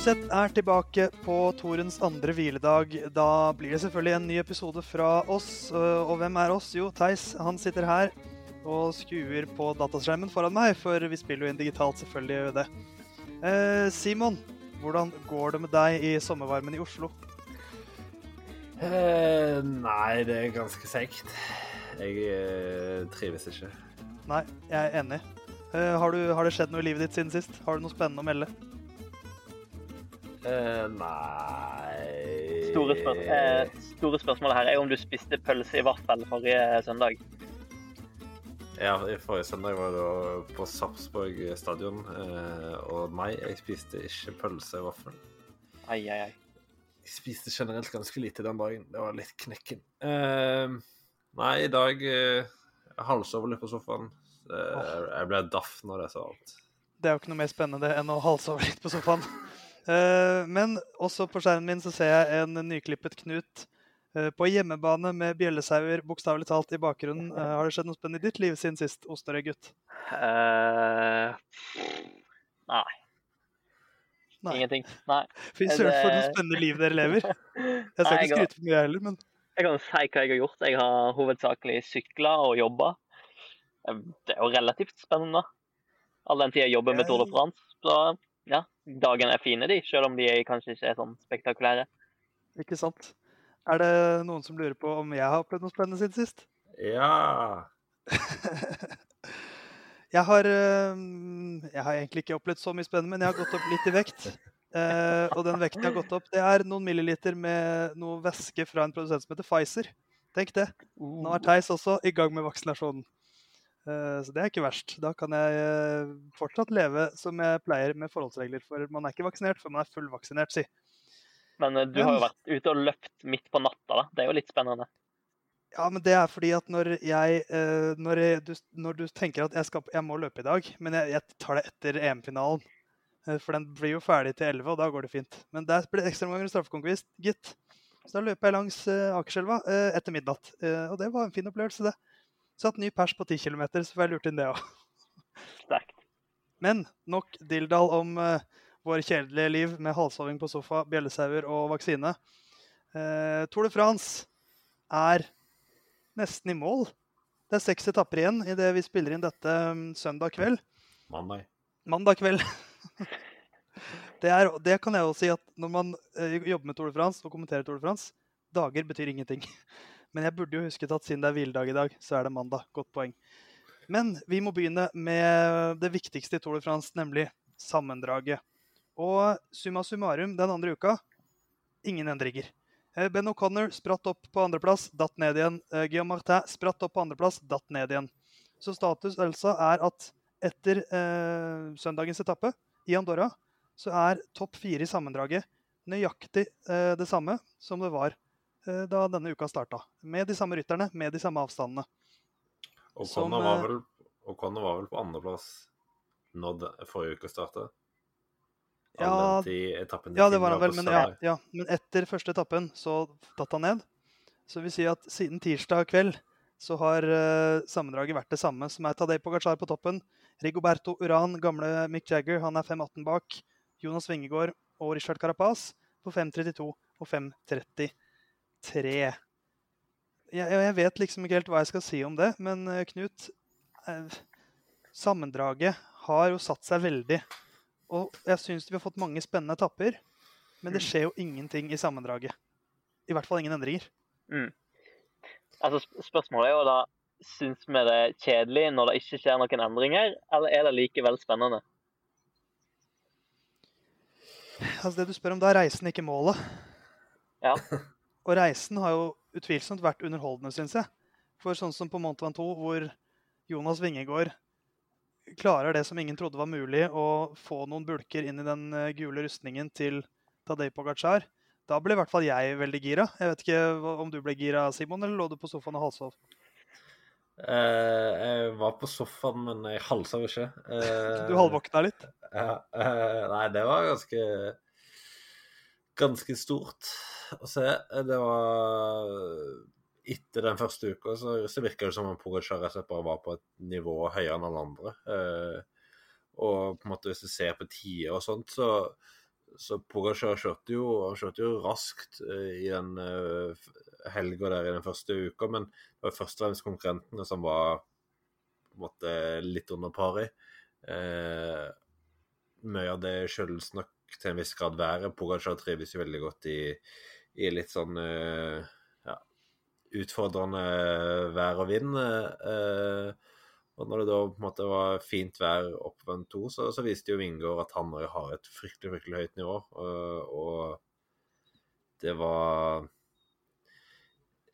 Musett er tilbake på Torens andre hviledag. Da blir det selvfølgelig en ny episode fra oss. øh, Og hvem er oss? Jo, Theis. Han sitter her og skuer på dataskjermen foran meg, for vi spiller jo inn digitalt, selvfølgelig gjør vi det. Eh, Simon, hvordan går det med deg i sommervarmen i Oslo? Eh, nei, det er ganske seigt. Jeg eh, trives ikke. Nei, jeg er enig. Eh, har, du, har det skjedd noe i livet ditt siden sist? Har du noe spennende å melde? Eh, nei Store, spør eh, store spørsmålet her er om du spiste pølse i hvert fall forrige søndag. Ja, forrige søndag var jeg da på Sarpsborg stadion, eh, og nei, jeg spiste ikke pølse i vaffel. Ai, ai, ai. Jeg spiste generelt ganske lite den dagen. Det var litt knekken. Eh, nei, i dag eh, halsover litt på sofaen. Eh, jeg ble daff når jeg sa alt. Det er jo ikke noe mer spennende enn å halse over litt på sofaen. Eh, men også på skjermen min så ser jeg en nyklippet Knut eh, på hjemmebane med bjellesauer bokstavelig talt i bakgrunnen. Eh, har det skjedd noe spennende i ditt liv siden sist, Osterøy-gutt? Uh, nei. Nei. Ingenting. Nei. Er søren, for noe spennende liv dere lever. Jeg skal Nei, ikke skryte for mye, heller, men Jeg kan si hva jeg har gjort. Jeg har hovedsakelig sykla og jobba. Det er jo relativt spennende. All den tid jeg jobber med Tour de France. Så ja, dagene er fine, de, selv om de kanskje ikke er sånn spektakulære. ikke sant. Er det noen som lurer på om jeg har opplevd noe spennende siden sist? Ja! Jeg har, eh, jeg har egentlig ikke opplevd så mye spennende, men jeg har gått opp litt i vekt. Uh, og den vekten jeg har gått opp, det er noen milliliter med noe væske fra en produsent som heter Pfizer. Tenk det. Nå er Theis også i gang med vaksinasjonen. Eh, så det er ikke verst. Da kan jeg eh, fortsatt leve som jeg pleier med forholdsregler. For man er ikke vaksinert før man er fullvaksinert, si. Men eh, du har jo vært ute og løpt midt på natta, da. Det er jo litt spennende. Ja, men det er fordi at når jeg Når, jeg, du, når du tenker at jeg, skal, jeg må løpe i dag, men jeg, jeg tar det etter EM-finalen For den blir jo ferdig til 11, og da går det fint. Men der blir det ekstraomganger straffekonkurranse, gitt. Så da løper jeg langs Akerselva etter midnatt. Og det var en fin opplevelse, det. Satt ny pers på 10 km, så får jeg lurt inn det òg. Sterkt. Men nok dilldall om uh, vår kjedelige liv med halshoving på sofa, bjellesauer og vaksine. Uh, Tour de France er nesten i mål. Det er seks etapper igjen idet vi spiller inn dette um, søndag kveld. Mandag. Mandag kveld. det, er, det kan jeg jo si at når man uh, jobber med Tour de France og kommenterer Tour de France, dager betyr ingenting. Men jeg burde jo husket at siden det er hviledag i dag, så er det mandag. Godt poeng. Men vi må begynne med det viktigste i Tour de France, nemlig sammendraget. Og summa summarum den andre uka ingen endringer. Eh, Ben O'Connor spratt opp på andreplass, datt ned igjen. Eh, Guillaume Martin spratt opp på andreplass, datt ned igjen. Så status Elsa er at etter eh, søndagens etappe i Andorra, så er topp fire i sammendraget nøyaktig eh, det samme som det var da denne uka starta. Med de samme rytterne, med de samme avstandene. Connor var eh, vel, var vel på andreplass når forrige uke starta? Ja, Ja, det var han vel, men, ja, ja, men etter første etappen så datt han ned. Så vi vil si at siden tirsdag kveld så har uh, sammendraget vært det samme, som er Tadej Pogacar på toppen. Rigoberto Uran, gamle Mick Jagger, han er 5,18 bak. Jonas Wingegård og Richard Carapaz på 5,32 og 5,33. Jeg, jeg vet liksom ikke helt hva jeg skal si om det, men eh, Knut eh, Sammendraget har jo satt seg veldig. Og jeg syns vi har fått mange spennende etapper, men det skjer jo ingenting i sammendraget. I hvert fall ingen endringer. Mm. Altså, spørsmålet er jo da Syns vi det er kjedelig når det ikke skjer noen endringer, eller er det likevel spennende? Altså Det du spør om, da er reisen ikke målet. Ja. Og reisen har jo utvilsomt vært underholdende, syns jeg. For sånn som på Mont Ventoux, hvor Jonas Vingegård klarer det som ingen trodde var mulig, å få noen bulker inn i den eh, gule rustningen til Tadej Pogacar. Da ble i hvert fall jeg veldig gira. Jeg vet ikke om du ble gira, Simon, eller lå du på sofaen og halvsov? Uh, jeg var på sofaen, men jeg halsa jo ikke. Uh, Du halvvåkna litt? Uh, eh, nei, det var ganske Ganske stort å se. Det var Etter den første uka så, så virka det som om Pogacar bare var på et nivå høyere enn alle andre. Eh, og på en måte hvis du ser på tider og sånt, så, så Pogacar kjørte jo, kjørte jo raskt eh, i den eh, helga der i den første uka, men det var først og fremst konkurrentene som var på en måte litt under par i. Eh, mye av det skyldes nok til en viss grad være. Pogacar trives jo veldig godt i, i litt sånn ja, utfordrende vær og vind. Uh, og når det da på en måte var fint vær oppvendt to, så, så, viste jo Vingård at han har et fryktelig fryktelig høyt nivå. Og, og det var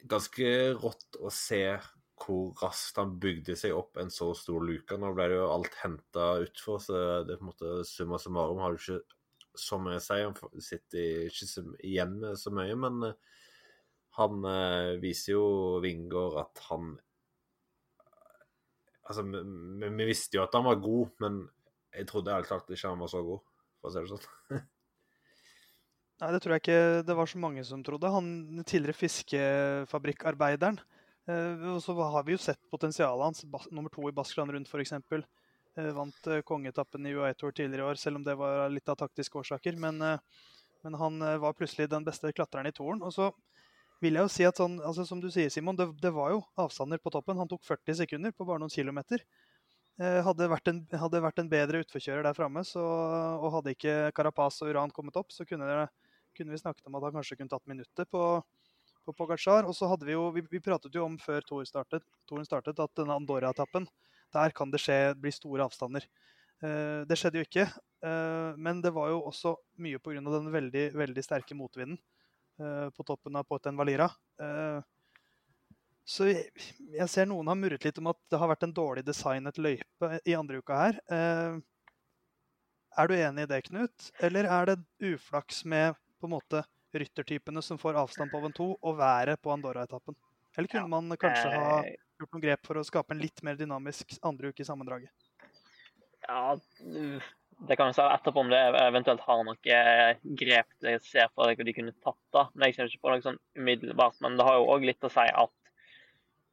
ganske rått å se hvor raskt han bygde seg opp en så stor luke. Nå ble det jo alt henta utfor, så det på en måte summa summarum har du ikke så jeg sier. Han sitter ikke igjen med så mye, men eh, han eh, viser jo Vingård at han Altså, vi, vi, visste jo at han var god, men jeg trodde ærlig talt ikke han var så god, for å si det sånn. Nei, det tror jeg ikke det var så mange som trodde. Han tidligere fiskefabrikkarbeideren. Eh, og så har vi jo sett potensialet hans. Nummer to i Baskeland rundt, f.eks. Eh, vant kongeetappen kongetappen i UAE Tour tidligere i år, selv om det var litt av taktiske årsaker. Men, eh, men han eh, var plutselig den beste klatreren i toren. Og så vil jeg jo si at sånn, altså Som du sier, Simon, det, det, var jo avstander på toppen. Han tok 40 sekunder på bare noen kilometer. Eh, hadde, vært en, hadde vært en bedre utforkjører der framme, og hadde ikke Carapaz og Uran kommet opp, så kunne, det, kunne, vi snakket om at han kanskje kunne tatt minuttet på, på Pogacar. Og så hadde vi jo, vi, vi pratet jo om før toren startet, startet, at denne Andorra-etappen, der kan det skje, bli store avstander. Eh, det skjedde jo ikke, eh, men det var jo også mye pga. den veldig, veldig sterke motvinden. Eh, på toppen av Poiten Valira. Så jeg ser noen har murret litt om at det har vært en dårlig designet løype i andre uka her. Er du enig i det, Knut? Eller er det uflaks med på en måte ryttertypene som får avstand på Oven 2, og været på Andorra-etappen? Eller kunne man kanskje ha gjort noen grep for å skape en litt mer dynamisk andre uke i sammendraget? Ja, det kan jeg si etterpå om det eventuelt har noe grep jeg ser for deg de kunne tatt. da. Men Jeg kommer ikke på noe sånn umiddelbart. Men det har jo òg litt å si at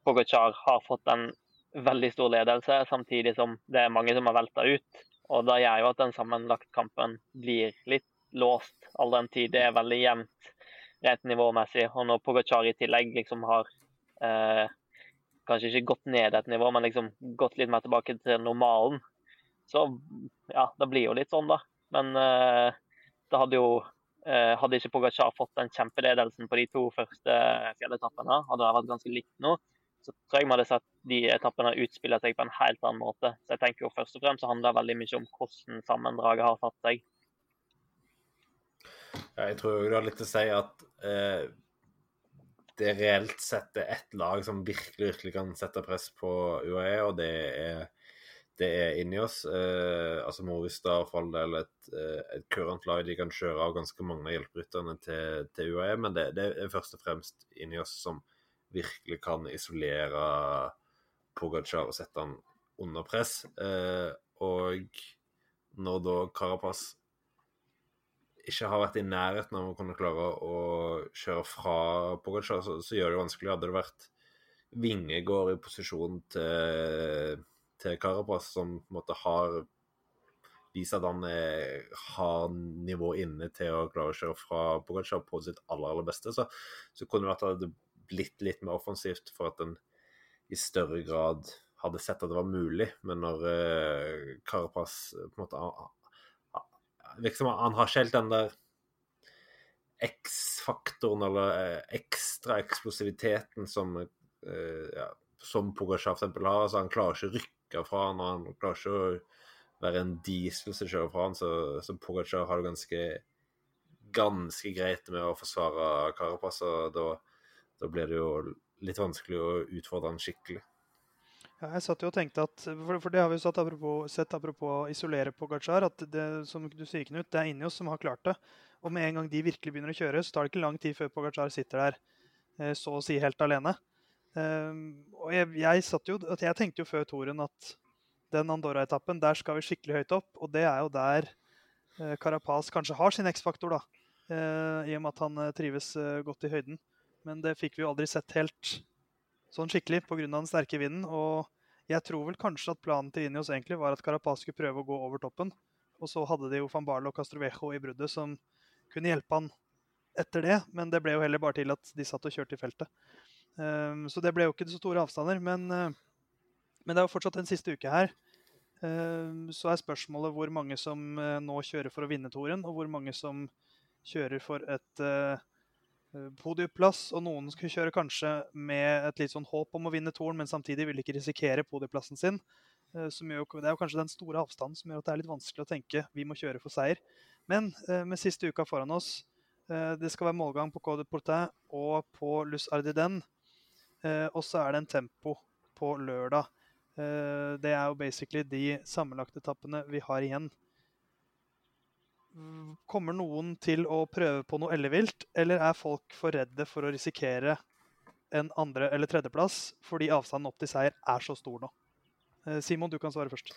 Pogacar har fått en veldig stor ledelse, samtidig som det er mange som har velta ut. Og det gjør jo at den sammenlagtkampen blir litt låst, all den tid det er veldig jevnt rent nivåmessig. Og når Pogacar i tillegg liksom har eh, kanskje ikke gått ned et nivå, men liksom gått litt mer tilbake til normalen, så ja, det blir jo litt sånn, da. Men uh, det hadde jo uh, Hadde ikke Pogacar fått den kjempeledelsen på de to første fjelletappene, hadde det vært ganske likt nå, så tror jeg vi hadde sett de etappene utspille seg på en helt annen måte. Så jeg tenker jo først og fremst så handler det veldig mye om hvordan sammendraget har tatt seg. Ja, jeg tror det har litt å si at eh, det reelt sett er ett lag som virkelig, virkelig kan sette press på UAE, og det er det er inni oss. Eh, altså Movistar for all del et, eh, et current lag de kan kjøre av ganske mange av hjelperytterne til, til, UAE, men det, det, er først og fremst inni oss som virkelig kan isolere Pogacar og sette han under press. Eh, og når da Carapaz ikke har vært i nærheten av å kunne klare å kjøre fra Pogacar, så, så gjør det vanskelig. Hadde det vært Vingegård i posisjon til til Carapaz, som på en måte har vist at han er, har nivå inne til å klare å kjøre fra Pogacar på sitt aller, aller beste, så, så kunne det vært at det blitt litt mer offensivt for at en i større grad hadde sett at det var mulig. Men når uh, Carapaz på en måte Virker som han har ikke helt den der X-faktoren eller uh, ekstra eksplosiviteten som, uh, ja, som Pogacar f.eks. har. Altså, han klarer ikke å rykke fra han, og han klarer ikke å være en diesel som kjører fra han, så, så Pogacar har det ganske, ganske greit med å forsvare Carapaz, og da, da blir det jo litt vanskelig å utfordre han skikkelig. Jeg satt jo og tenkte at, for, det har vi jo apropos, sett apropos isolere Pogacar, at det som du sier, Knut, det er inni oss som har klart det. Og med en gang de virkelig begynner å kjøre, så tar det ikke lang tid før Pogacar sitter der eh, så å si helt alene. Um, og jeg, jeg, jo, jeg, tenkte jo før toren at den Andorra-etappen, der skal vi skikkelig høyt opp. Og det er jo der uh, Carapaz kanskje har sin X-faktor, da. Uh, I og med at han trives godt i høyden. Men det fikk vi jo aldri sett helt sånn skikkelig pga. den sterke vinden. Og jeg tror vel kanskje at planen til Inios egentlig var at Carapaz skulle prøve å gå over toppen Og så hadde de jo van Barlo og Castrovejo i bruddet som kunne hjelpe han etter det. Men det ble jo heller bare til at de satt og kjørte i feltet. Um, så det ble jo ikke så store avstander. Men, uh, men det er jo fortsatt en siste uke her. Um, så er spørsmålet hvor mange som uh, nå kjører for å vinne toren, og hvor mange som kjører for et uh, podieplass. Og noen skulle kjøre kanskje med et litt sånn håp om å vinne toren, men samtidig ville ikke risikere podieplassen sin. Jo, det er jo kanskje den store avstanden som gjør at det er litt vanskelig å tenke vi må kjøre for seier. Men med siste uka foran oss det skal være målgang på Code Portin og på Lus Ardiden. Og så er det en tempo på lørdag. Eh, det er jo basically de sammenlagte etappene vi har igjen. Kommer noen til å prøve på noe ellevilt, eller er folk for redde for å risikere en andre- eller tredjeplass fordi avstanden opp til seier er så stor nå? Eh, Simon, du kan svare først.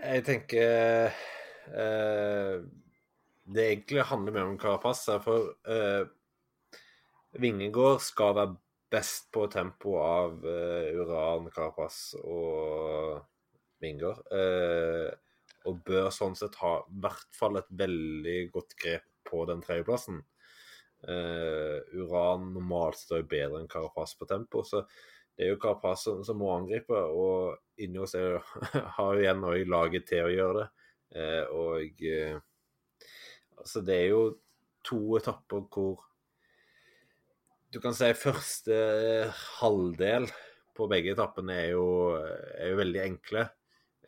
Jeg tenker eh, Det egentlig handler mer om Carapaz. For eh, Vingegård skal være best på tempo av uh, Uran, Carapaz og Vinger. Uh, og bør sånn sett ha i hvert fall et veldig godt grep på den tredjeplassen. Uh, Uran normalt står bedre enn Carapaz på tempo, så det er jo Carapaz som, som må angripe. Og inni oss er, har jo igjen òg laget til å gjøre det. og altså det er jo to etapper hvor du kan si første halvdel på begge etappene er jo, er jo veldig enkle.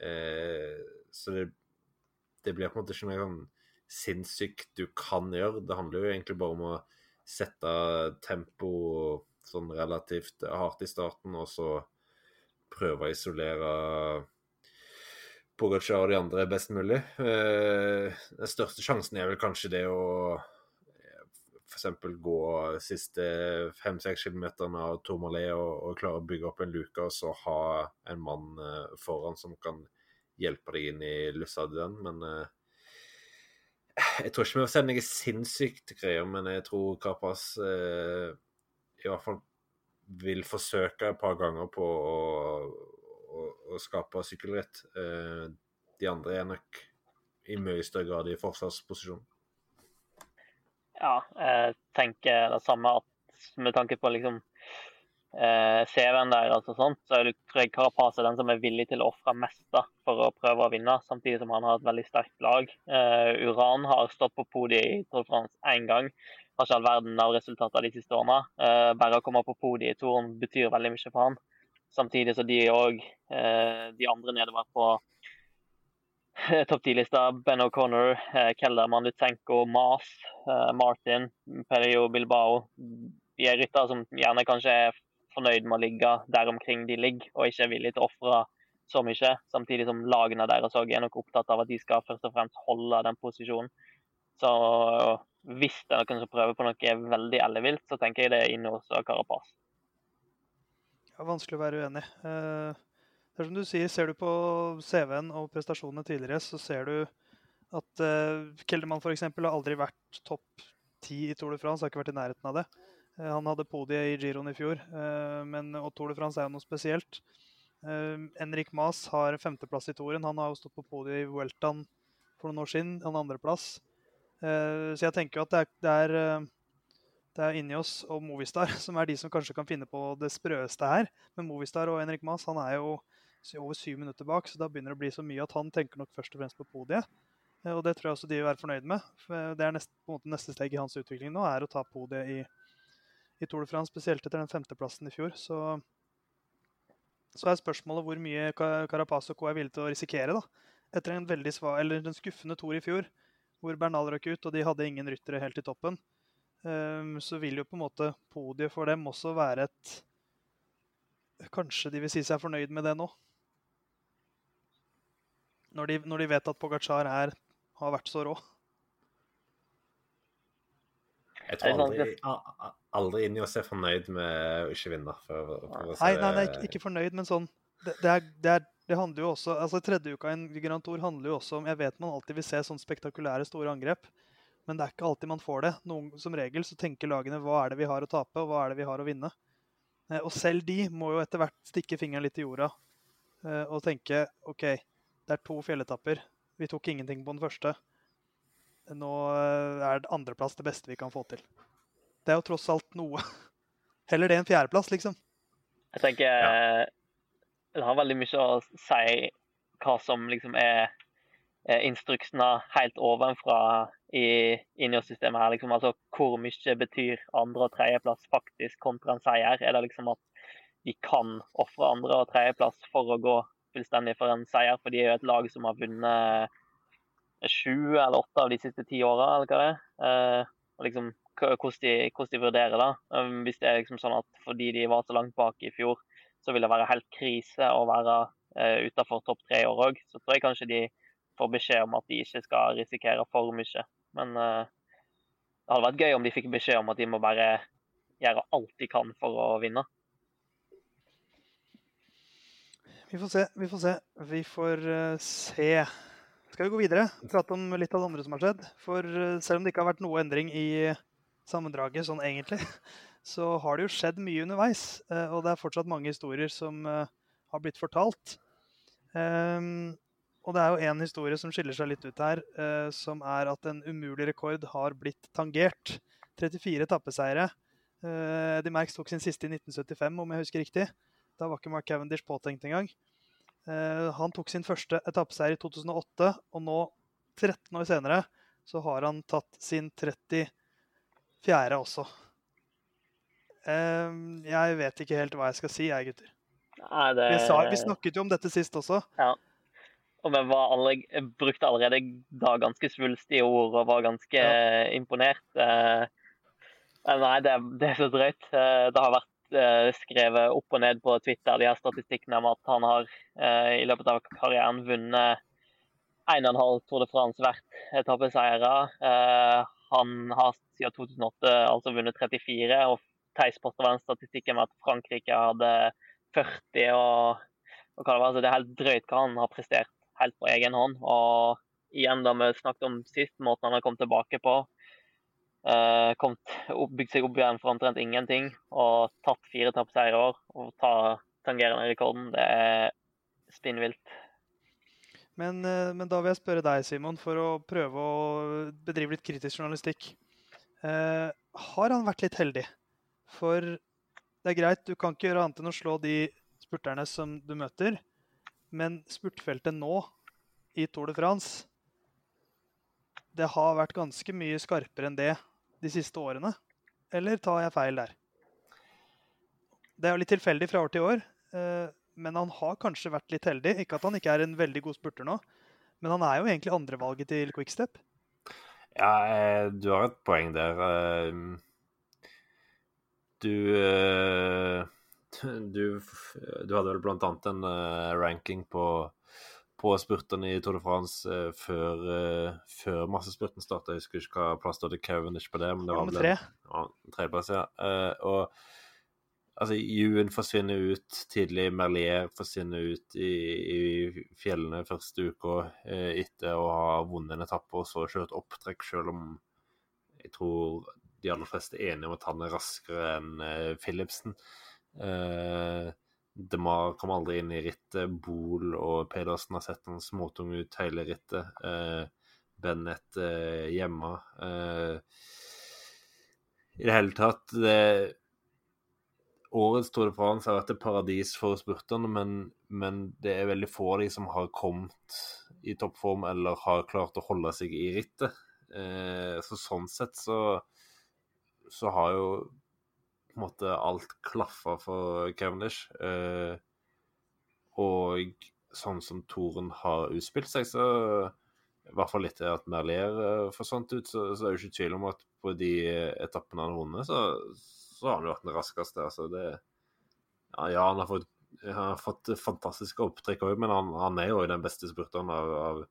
Eh, så det, det, blir på en måte ikke noe sånn sinnssykt du kan gjøre. Det handler jo egentlig bare om å sette tempo sånn relativt hardt i starten, og så prøve å isolere Pogacar og de andre best mulig. Eh, den største sjansen er vel kanskje det å f.eks. gå siste fem-seks kilometerne av Tourmalet og, og klare å bygge opp en luke, og så ha en mann uh, foran som kan hjelpe deg inn i lussa til den. Men uh, jeg tror ikke vi får se noe sinnssykt greier, men jeg tror Carpas uh, i hvert fall vil forsøke et par ganger på å, å, å skape sykkelritt. de andre er nok i mye større grad i forsvarsposisjon ja, jeg tenker det samme at med tanke på liksom eh, CV-en deres og sånt, så tror jeg Carapaz er den som er villig til å ofre mest da, for å prøve å vinne, samtidig som han har et veldig sterkt lag. Eh, Uran har stått på podiet i Tour France én gang. Har ikke all verden av resultater de siste årene. Eh, bare å komme på podiet i Toren betyr veldig mye for han. Samtidig så de òg, eh, de andre nedover på topp ti-lista Ben O'Connor, eh, Kelderman, Lutsenko, Mas, eh, Martin, Perio Bilbao. De er ryttere som gjerne kanskje er fornøyd med å ligge der omkring de ligger, og ikke er villige til å ofre så mye. Samtidig som lagene deres òg er nok opptatt av at de skal først og fremst holde den posisjonen. Så hvis det er noen som prøver på noe veldig ellevilt, så tenker jeg det er inne hos Carapaz. Ja, vanskelig å være uenig. Uh... Det er som du sier, Ser du på CV-en og prestasjonene tidligere, så ser du at uh, Keldermann f.eks. har aldri vært topp ti i Tour de France. Har ikke vært i nærheten av det. Uh, han hadde podiet i Giroen i fjor, uh, men, og Tour de France er jo noe spesielt. Henrik Maas har femteplass i toren. Han har jo stått på podiet i Weltan for noen år siden. En andreplass. Så jeg tenker jo at det er, det er det er Injos og Movistar som er de som kanskje kan finne på det sprøeste her. Men Movistar og Henrik Maas han er jo over syv minutter bak, så da begynner det å bli så mye at han tenker nok først og fremst på podiet. Eh, og det tror jeg også de vil være fornøyd med. Det er neste, på en måte neste steg i hans utvikling nå, er å ta podiet i, i Tour de France, spesielt etter den femteplassen i fjor. Så, så er spørsmålet hvor mye Carapaz og Co er villige til å risikere. da. Etter en veldig sva, eller en skuffende Tour i fjor, hvor Bernal røk ut og de hadde ingen ryttere helt i toppen, um, så vil jo på en måte podiet for dem også være et Kanskje de vil si seg fornøyd med det nå? Når de, når de vet at Pogacar er, har vært så rå? Jeg tror aldri, aldri inn i å se fornøyd med å ikke vinne. For, for nei, nei, nei, ikke, fornøyd, men sånn det, det, er, det, er, det, handler jo også altså Tredje uka i Grand Tour handler jo også om Jeg vet man alltid vil se sånn spektakulære, store angrep, men det er ikke alltid man får det. Noen, som regel så tenker lagene hva er det vi har å tape, og hva er det vi har å vinne. Eh, og selv de må jo etter hvert stikke fingeren litt i jorda eh, og tenke OK, Det er to fjelletapper. Vi tok ingenting på den første. Nå eh, er andreplass det beste vi kan få til. Det er jo tross alt noe. Heller det enn fjerdeplass, liksom. Jeg tenker Ja. Det har veldig mye å si hva som liksom er eh, instruksene helt ovenfra i Ineos-systemet her. Liksom, altså hvor mye betyr andre- og tredjeplass faktisk kontra en seier? Er det liksom at de kan ofre andre- og tredjeplass for å gå fullstendig for en seier? For de er jo et lag som har vunnet sju eller åtte av de siste ti åra, eller hva det er. Eh, og liksom hvordan de, de vurderer det. Um, hvis det er liksom sånn at fordi de var så langt bak i fjor, så vil det være helt krise å være uh, utafor topp tre i år òg. Så tror jeg kanskje de får beskjed om at de ikke skal risikere for mye. Men uh, det hadde vært gøy om de fikk beskjed om at de må bare gjøre alt de kan for å vinne. Vi får se, vi får se. Vi får uh, se. Skal vi gå videre? Prate om litt av det andre som har skjedd. For uh, selv om det ikke har vært noe endring i sammendraget sånn egentlig, så har det jo skjedd mye underveis. eh, Og det er fortsatt mange historier som eh, har blitt fortalt. Ehm, og det er jo én historie som skiller seg litt ut her, eh, som er at en umulig rekord har blitt tangert. 34 etappeseiere. Eddie Merckx tok sin siste i 1975, om jeg husker riktig. Da var ikke Mark Cavendish påtenkt engang. Han tok sin første etappeseier i 2008, og nå, 13 år senere, så har han tatt sin 34. også. Um, jeg vet ikke helt hva jeg skal si, jeg, gutter. Nei, det, Vi, sa, vi snakket jo om dette sist også. og vi var alle, brukte allerede da ganske svulstige ord og var ganske Ja. eh, imponert. Uh, nei, det, det er så drøyt. Uh, det har vært skrevet opp og ned på Twitter de her statistikkene om at han har eh, i løpet av karrieren vunnet 1,5 Tour de France hvert etappeseiere. Eh, han har siden 2008 altså vunnet 34, og Theis var en statistikk med at Frankrike hadde 40. og, og hva det var, så Det er helt drøyt hva han har prestert helt på egen hånd. Og igjen, da vi snakket om sist, måten han har kommet tilbake på. Uh, bygd seg opp igjen for omtrent ingenting og tatt fire etappeseiere i år. Og ta tangerende rekorden, det er spinnvilt. Men, eh, men da vil jeg spørre deg, Simon, for å prøve å bedrive litt kritisk journalistikk. Eh, har han vært litt heldig? For det er greit, du kan ikke gjøre annet enn å slå de spurterne som du møter. Men spurtfeltet nå, i Tour de France, det har vært ganske mye skarpere enn det de siste årene. Eller tar jeg feil der? Det er jo litt tilfeldig fra år til år. eh, men han har kanskje vært litt heldig. Ikke at han ikke er en veldig god spurter nå, men han er jo egentlig andrevalget til Quickstep. Ja, eh, du har et poeng der. eh, Du eh, Du, du hadde vel blant annet en ranking på, på spurtene i Tour de France før, før massespurten starta. Jeg husker ikke hva plass det hadde Cavendish på det. men det var vel tre. Ja, tredjeplass, ja. Og altså, Juen forsvinner ut tidlig. Merlier forsvinner ut i, i fjellene første uka eh, etter å ha vunnet en etappe og så kjørt opptrekk, selv om jeg tror de aller fleste er enige om at han er raskere enn eh, Philipsen. Eh, DeMar kom aldri inn i rittet. Bol og Pedersen har sett han småtung ut hele rittet. Eh, Bennett eh, hjemme. Eh, I det hele tatt det, Årets Tour de France har vært et paradis for spurterne, men, men det er veldig få av de som har kommet i toppform eller har klart å holde seg i rittet. Eh, så sånn sett så, så har jo på en måte alt klaffa for Cavendish. Eh, og sånn som Toren har utspilt seg, så i hvert fall etter at Merlier eh, forsvant ut, så, så er det jo ikke tvil om at på de etappene han har vunnet, så, så har han jo vært den raskeste. Altså det, ja, ja, han har fått, har fått fantastiske opptrekk òg, men han, han er jo den beste spurteren av, av,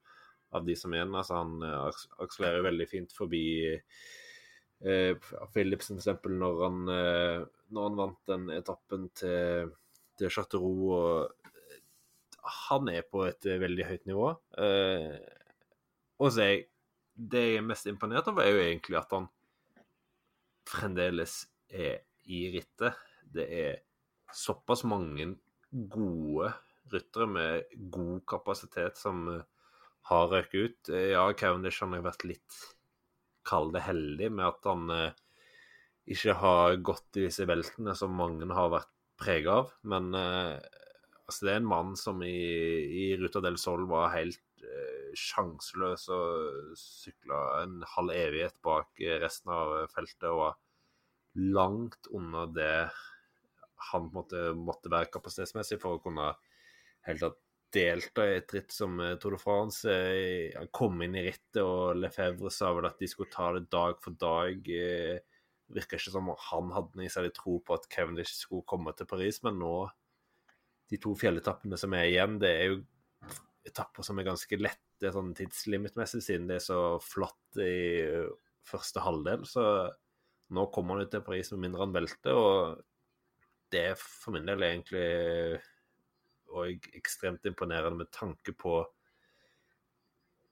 av de som er igjen. Altså, han akselerer akselererer veldig fint forbi eh, Philipsen, eksempel, når han, eh, når han vant den etappen til, til eh, han er på et eh, veldig høyt nivå. Eh, og så er jeg, det jeg er mest imponert over, er jo egentlig at han fremdeles er i rittet. Det er såpass mange gode ryttere med god kapasitet som eh, har røket ut. Eh, ja, Cavendish har vært litt, kall det heldig, med at han eh, ikke har gått i disse veltene som mange har vært prega av. Men altså, det er en mann som i, i Ruta del Sol var helt sjanseløs og sykla en halv evighet bak resten av feltet og var langt unna det han måtte, måtte være kapasitetsmessig for å kunne helt tatt delta i et ritt som eh, Tour de France. Eh, han kom inn i rittet, og Lefebvre sa vel at de skulle ta det dag for dag. Eh, virker ikke som han hadde noe særlig tro på at Cavendish skulle komme til Paris, men nå De to fjelletappene som er igjen, det er jo etapper som er ganske lette sånn tidslimitmessig, siden det er så flatt i første halvdel. Så nå kommer han ut til Paris med mindre enn velter, og det er for min del egentlig òg ekstremt imponerende med tanke på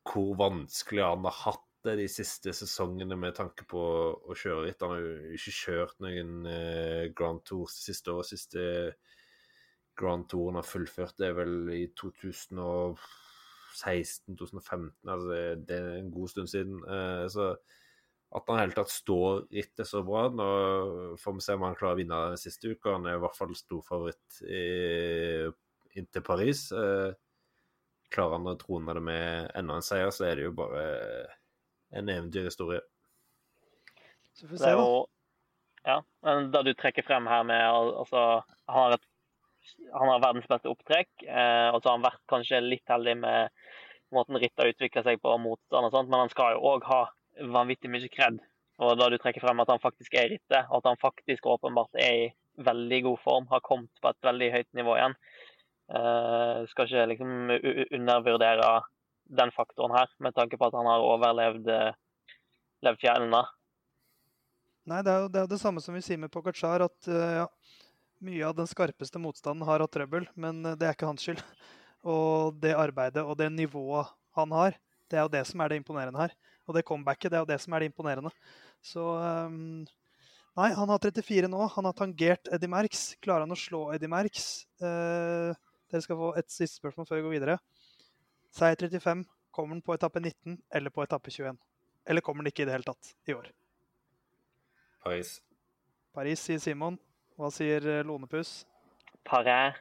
hvor vanskelig han har hatt det de siste sesongene med tanke på å kjøre ritt. Han har jo ikke kjørt noen eh, Grand Tours det siste året. Siste Grand Touren har fullført det er vel i 2016-2015. Altså det er en god stund siden. Eh, så at han i hele tatt står rittet så bra. Nå får vi se om han klarer å vinne den siste uke. Han er i hvert fall storfavoritt inn til Paris. Eh, klarer han å trone det med enda en seier, så er det jo bare en eventyrhistorie. Så får vi se, da. Ja, men det du trekker frem her med altså, han har, et, han har verdens beste opptrekk, eh, og så har han vært kanskje litt heldig med måten rittet utvikler seg på motstand og sånt, men han skal jo òg ha vanvittig mye kred. Og da du trekker frem at han faktisk er i rittet, og at han faktisk åpenbart er i veldig god form, har kommet på et veldig høyt nivå igjen, Uh, skal ikke liksom undervurdere den faktoren her, med tanke på at han har overlevd uh, levd fjellene. Nei, det er, jo, det er, det samme som vi sier med Pogacar, at uh, ja, mye av den skarpeste motstanden har hatt trøbbel, men det er ikke hans skyld. Og det arbeidet og det nivået han har, det er jo det som er det imponerende her. Og det comebacket, det er jo det som er det imponerende. Så um, Nei, han har 34 nå. Han har tangert Eddie Merx. Klarer han å slå Eddie Merx? Uh, dere skal få et siste spørsmål før vi går videre. Seier 35, kommer den på etappe 19 eller på etappe 21? Eller kommer den ikke i det hele tatt i år? Paris. Paris, sier Simon. Hva sier Lonepus? Lonepuss? Paris.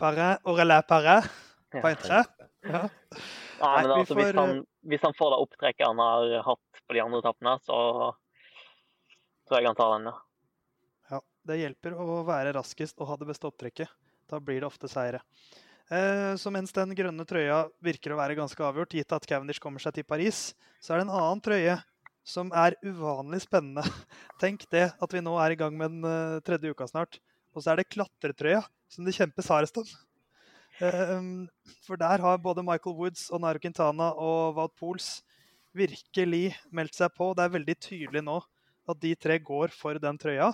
Paris. Aurelais Paris. Peintre. Ja. Nei, men altså, får... hvis, han, hvis, han, får det opptrekket han har hatt på de andre etappene, så tror jeg han tar den, ja. Ja, det hjelper å være raskest og ha det beste opptrekket. Da blir det ofte seire. Eh, så mens den grønne trøya virker å være ganske avgjort, gitt at Cavendish kommer seg til Paris, så er det en annen trøye som er uvanlig spennende. Tenk det, at vi nå er i gang med den uh, tredje uka snart. Og så er det klatretrøya som det kjempes hardest om. Uh, for der har både Michael Woods og Nairo Quintana og Wout Pools virkelig meldt seg på. Det er veldig tydelig nå at de tre går for den trøya.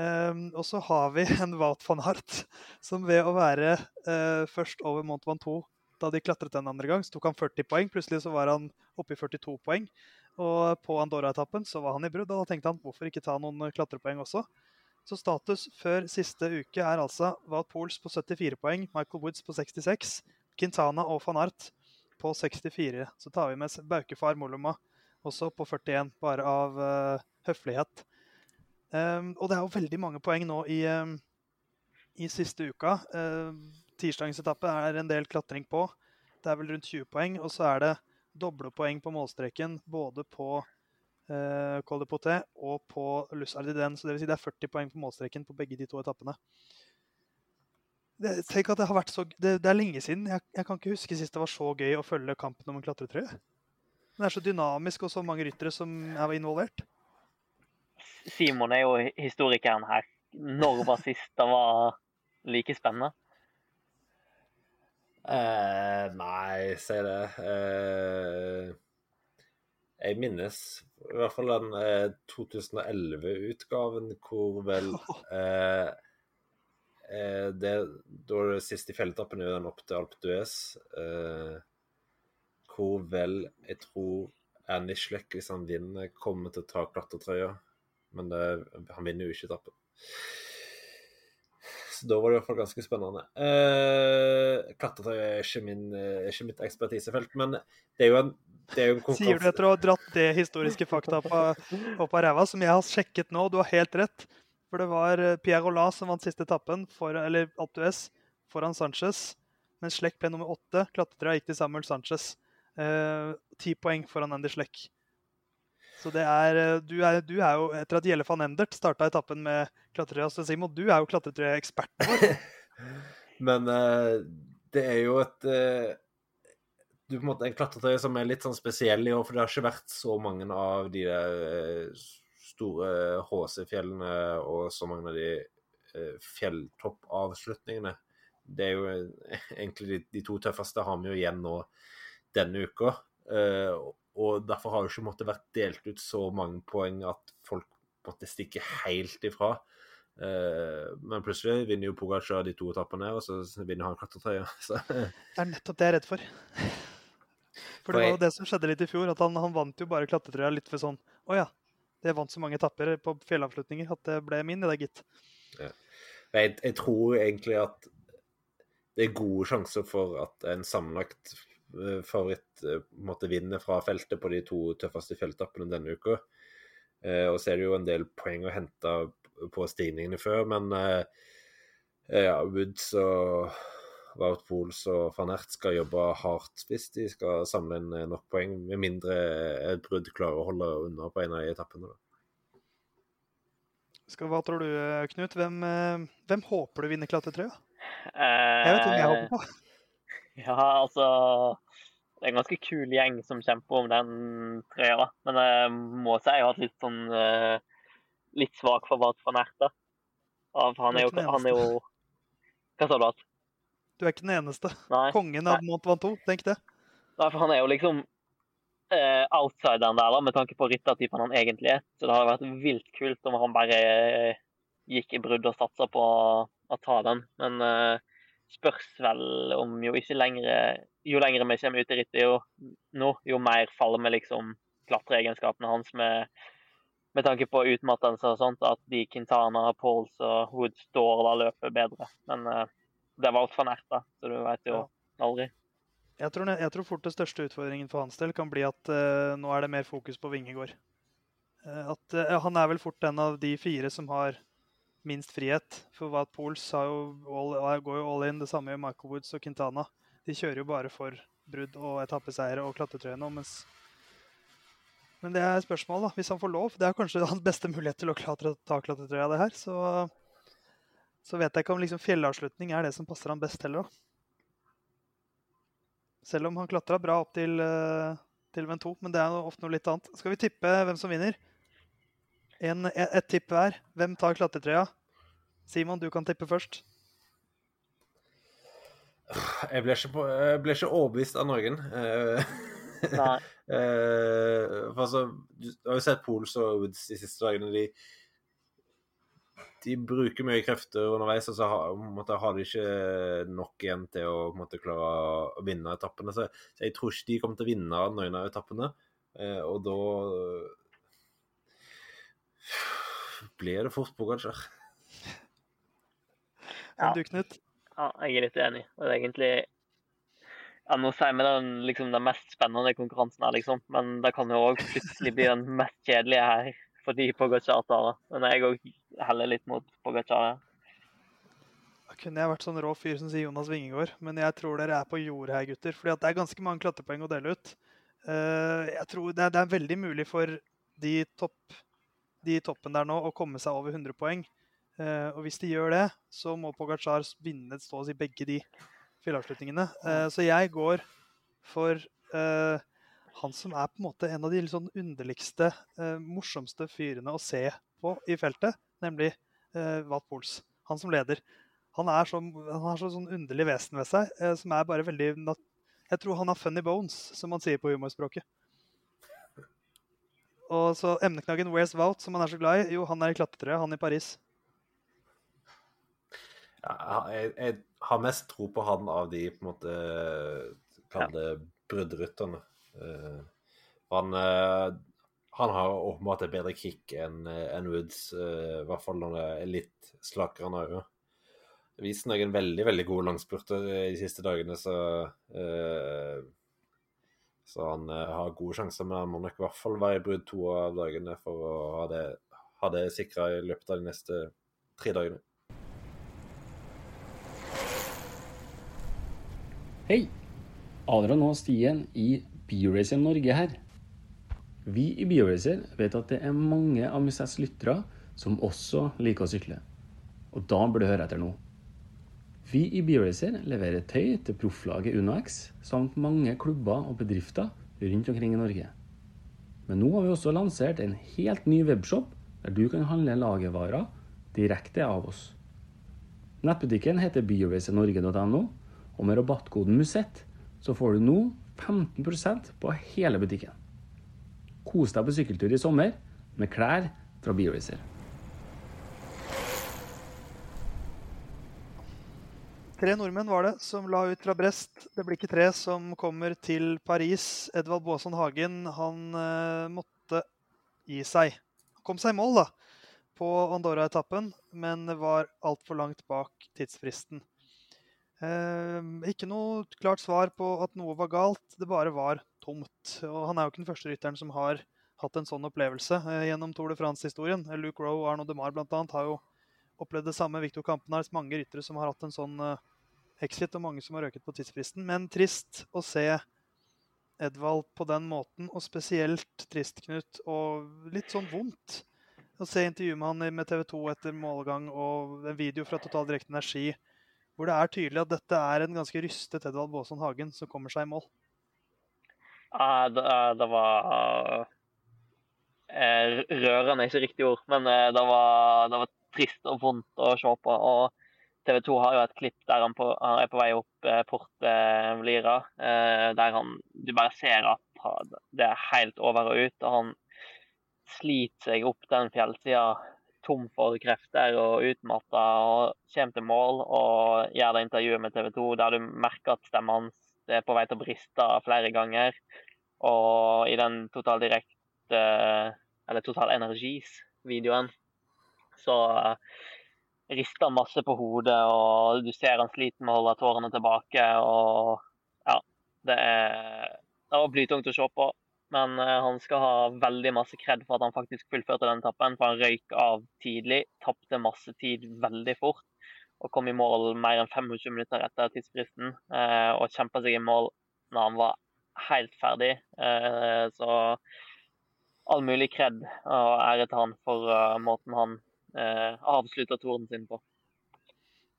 Um, og så har vi en Wout van Hart, som ved å være uh, først over Mont Ventoux da de klatret den andre gang, så tok han 40 poeng. Plutselig så var han oppe i 42 poeng. Og på Andorra-etappen så var han i brudd, og da tenkte han hvorfor ikke ta noen klatrepoeng også. Så status før siste uke er altså Wout Pools på 74 poeng, Michael Woods på 66, Quintana og van Art på 64. Så tar vi med Baukefar Moloma også på 41, bare av uh, høflighet. Um, og det er jo veldig mange poeng nå i, um, i siste uka. Uh, Tirsdagens etappe er en del klatring på. Det er vel rundt 20 poeng. Og så er det doble poeng på målstreken både på uh, Col de Poté og på Lus Ardiden. Så det vil si det er 40 poeng på målstreken på begge de to etappene. Det, tenk at det har vært så, det, det er lenge siden. Jeg, jeg, kan ikke huske sist det var så gøy å følge kampen om en klatretrøye. Den er så dynamisk og så mange ryttere som er involvert. Simon er jo historikeren her. Når var sist det var like spennende? Eh, nei, si det. Eh, jeg minnes i hvert fall den eh, 2011-utgaven hvor vel eh, eh, det, Da det siste fjelletappen den opp til Alpe d'Huez. Eh, hvor vel jeg tror Annie Schleck, hvis han vinner, kommer til å ta klatretrøya men det, han vinner jo ikke etappen. Da var det i hvert fall ganske spennende. Eh, Klatretøy er ikke, min, er ikke mitt ekspertisefelt, men det er jo en, det er jo en Sier du etter å ha dratt det historiske fakta på, opp av ræva, som jeg har sjekket nå, du har helt rett. For det var Pierre Rollat som vant siste etappen, for, eller Alpe foran Sanchez. Mens Slekk ble nummer åtte. Klatretøya gikk til Samuel Sanchez. Ti poeng foran Andy Slekk. Så det er eh, du, er du, er jo, etter at Gjelle van Endert starta etappen med klatretrøya, så Simon, du er jo klatretrøyeksperten vår. Men uh, det er jo et uh, du på en måte En klatretrøye som er litt sånn spesiell i år, for det har ikke vært så mange av de store HC-fjellene og så mange av de fjelltoppavslutningene. Det er jo egentlig de, de, to tøffeste har vi jo igjen nå denne uka. Og derfor har jo ikke måttet vært delt ut så mange poeng at folk måtte stikke helt ifra. Uh, men plutselig vinner jo Pogacar de to etappene, og så vinner han klatretrøya. det er nettopp det jeg er redd for. For det var jo det som skjedde litt i fjor, at han, han vant jo bare klatretrøya litt for sånn Å ja, det vant så mange etapper på fjellavslutninger at det ble min, det der, gitt. Ja. Jeg, jeg, tror egentlig at det er gode sjanser for at en sammenlagt favoritt eh, måtte vinne fra feltet på de to tøffeste fjelltappene denne uka. Eh, og så er det jo en del poeng å hente på stigningene før, men ja, Woods og Wout Pools og van Ert skal jobbe hardt hvis de skal samle inn nok poeng, med mindre et brudd klarer å holde unna på en av etappene. Skal, hva tror du, Knut? Hvem, hvem håper du vinner klatretrøya? Jeg vet hvem jeg håper på. Ja, altså Det er en ganske kul gjeng som kjemper om den trøya. Men jeg må si jeg har hatt litt sånn uh, Litt svak for Vart van Erta. Han er, jo, han er jo Hva sa du? at? Du er ikke den eneste. Nei. Kongen av Mont to, tenk det. Nei, for han er jo liksom uh, outsideren der, da, med tanke på ryttertypen han egentlig er. Så det hadde vært vilt kult om han bare uh, gikk i brudd og satsa på å ta den. Men uh, spørs vel om jo ikke lenger Jo lenger vi kommer ut i rittet jo, nå, jo mer faller vi liksom klatreegenskapene hans med, med tanke på utmattelse og sånt, at de Quintana, Pauls og Wood står da løper bedre. Men uh, det var altfor nært, da, så du vet jo aldri. Jeg tror, jeg tror, fort det største utfordringen for hans del kan bli at uh, nå er det mer fokus på Vingegård. Uh, at, han er vel fort en av de fire som har minst frihet. For Wout Pools går jo all in. Det samme gjør Michael Woods og Quintana. De kjører jo bare for brudd og etappeseiere og klatretrøye nå, mens Men det er spørsmålet, da. Hvis han får lov. Det er kanskje hans beste mulighet til å klatre, ta klatretrøya, det her. Så, så vet jeg ikke om liksom fjellavslutning er det som passer han best heller, da. Selv om han klatra bra opp til, eh, til Venn 2, men det er ofte noe litt annet. Skal vi tippe hvem som vinner? En, et tipp hver. Hvem tar klatretrøya? Simon, du kan tippe først. Jeg ble ikke, på, jeg ble ikke overbevist av Norge. Nei. for altså, du har jo sett Pols og Woods de siste dagene. De, de bruker mye krefter underveis, og så har, måtte, har, de ikke nok igjen til å måtte, klare å vinne etappene. Så, så, jeg tror ikke de kommer til å vinne noen av etappene. Eh, og da blir det fort Pogacar. Ja. Du, Knut? Ja, jeg er litt enig. Det er egentlig ja, Nå sier vi den, liksom, den mest spennende konkurransen her, liksom. Men det kan jo òg plutselig bli den mest kjedelige her fordi Pogacar tar det. Men jeg òg heller litt mot Pogacar. Da kunne jeg vært sånn rå fyr som sier Jonas Vingegård, men jeg tror dere er på jordet her, gutter. fordi det er ganske mange klatrepoeng å dele ut. Eh, jeg tror er, det er veldig mulig for de topp de i toppen der nå og komme seg over 100 poeng. Eh, og hvis de gjør det, så må Pogacar vinne et å i begge de fjellavslutningene. Eh, så jeg går for eh, han som er på en måte en av de sånn underligste, morsomste fyrene å se på i feltet, nemlig eh, Wat Pols. Han som leder. Han, er så, han har så sånn underlig vesen ved seg, som er bare veldig Jeg tror han har funny bones, som man sier på humorspråket. Og så emneknaggen Where's Wout, som han er så glad i, jo, han er i klatretrøya, han i Paris. Ja, jeg, jeg, har mest tro på han av de på en måte Kall det ja. bruddrytterne. Uh, han, uh, han har åpenbart et bedre kick enn en Woods, uh, i hvert fall når det er litt slakere enn øyet. vist noen veldig, veldig gode langspurter de siste dagene, så uh, Så han uh, har gode sjanser, men han må nok i hvert fall være i brudd to av dagene for å ha det, ha det sikra i løpet av de neste tre dagene. Hei! Adrian og Stien i Bioracer Norge her. Vi i Bioracer vet at det er mange av Musets lyttere som også liker å sykle. Og da bør du høre etter nå. Vi i Bioracer leverer tøy til profflaget UnoX samt mange klubber og bedrifter rundt omkring i Norge. Men nå har vi også lansert en helt ny webshop der du kan handle lagervarer direkte av oss. Nettbutikken heter bioracernorge.no, og med rabattkoden MUSETT så får du nå 15% på hele butikken. Kos deg på sykkeltur i sommer med klær fra BioRacer. Tre nordmenn var det som la ut fra Brest. Det blir ikke tre som kommer til Paris. Edvald Baason Hagen han eh, måtte gi seg. Han kom seg i mål da, på Andorra-etappen, men var altfor langt bak tidsfristen. Eh, ikke noe klart svar på at noe var galt, det bare var tomt. Og han er jo ikke den første rytteren som har hatt en sånn opplevelse eh, gjennom Tour de France-historien. Luke Rowe og Arno Demar blant annet har jo opplevd det samme. Victor Kampenars, mange ryttere som har hatt en sånn uh, exit, og mange som har røket på tidsfristen. Men trist å se Edvald på den måten, og spesielt trist, Knut, og litt sånn vondt å se intervjuet med han med TV 2 etter målgang og en video fra Total Direkte Energi, hvor det er tydelig at dette er en ganske rystet Edvald Baason Hagen som kommer seg i mål. Ja, det, det var eh, Rørende ikke riktig ord, men eh, det var, det var, trist og vondt å se på. og TV 2 har jo et klipp der han, på, han er på vei opp eh, Port eh, Lira, eh, der han Du bare ser at han, det er helt over og ut. og Han sliter seg opp den fjellsida tom for krefter og utmatta og kommer til mål og gjør det intervjuet med TV 2 der du merker at stemmen hans er på vei til å briste flere ganger. Og i den Total Direkt, eller Total Energis-videoen, så rister han masse på hodet, og du ser han sliter med å holde tårene tilbake. og ja, Det, er, det var blytungt å se på. Men uh, han skal ha veldig masse kred for at han faktisk fullførte den tappen. For han røyk av tidlig, tapte masse tid veldig fort. Og kom i mål mer enn 25 minutter etter tidsfristen. Uh, og kjempa seg i mål når han var helt ferdig. Uh, så all mulig kred og ære til han for måten han eh, avslutta toren sin på.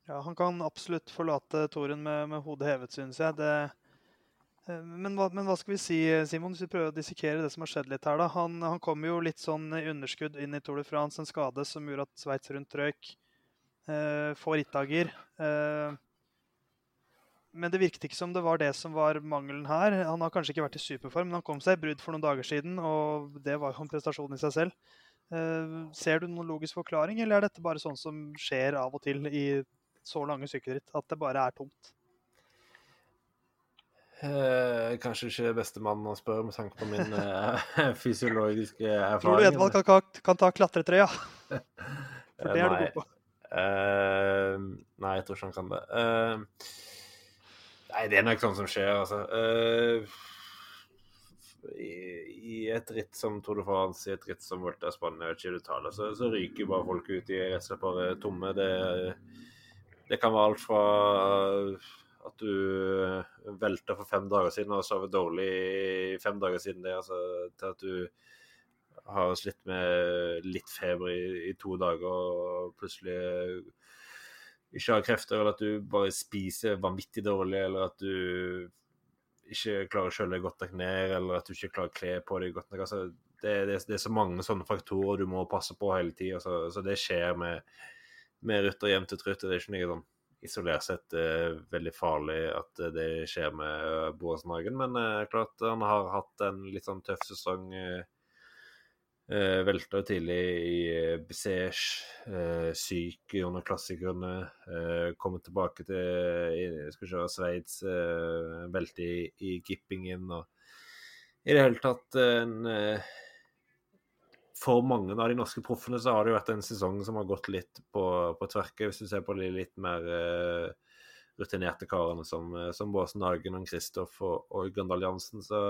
Ja, han kan absolutt forlate toren med, med hodet hevet, synes jeg. Det, eh, men, hva, men, hva, skal vi si, Simon, hvis vi prøver å dissekere det som har skjedd litt her? da? Han, han kom jo litt sånn i underskudd inn i Tour de France, en skade som gjorde at Sveits rundt røyk. Eh, får rittager. Eh, men det virket ikke som det var det som var mangelen her. Han har kanskje ikke vært i superform, men han kom seg i brudd for noen dager siden, og det var jo en prestasjon i seg selv. Uh, ser du noen logisk forklaring, eller er dette bare sånn som skjer av og til i så lange sykkelritt, at det bare er tomt? Eh, kanskje ikke beste mann å spørre med tanke på min eh, fysiologiske erfaring. Tror du Edvald kan, kan, ta klatretrøya? For det er du god på. nei, jeg tror ikke han kan det. nei, det er nok sånn som skjer, altså i, et ritt som Tour de France, i et ritt som Volta Spania og Chile Tala, så, så ryker bare folk ut i rett og slett bare tomme. Det, det, kan være alt fra at du velta for fem dager siden og sovet dårlig fem dager siden det, altså, til at du har slitt med litt feber i, i to dager og plutselig ikke har krefter, eller at du bare spiser vanvittig dårlig, eller at du ikke klarer å kjøle godt nok ned, eller at du ikke klarer å kle på deg godt nok. Altså, det, det, det, er så mange sånne faktorer du må passe på hele tida. Så, så, det skjer med, med rutter jevnt og trutt. Det er ikke noe sånn isolert sett eh, veldig farlig at det skjer med uh, Boassenhagen. Men eh, klart han har hatt en litt sånn tøff sesong. Eh, Eh, velta tidlig i eh, Besège, eh, syk under klassikerne. Uh, kommet tilbake til skal se, Sveits, uh, velte i, i Gippingen. og I det hele tatt en for mange av de norske proffene så har det jo vært en sesong som har gått litt på, på tverke, hvis du ser på de litt mer uh, rutinerte karene som, som Båsen Hagen og Kristoff og, og Grøndal Jansen. Så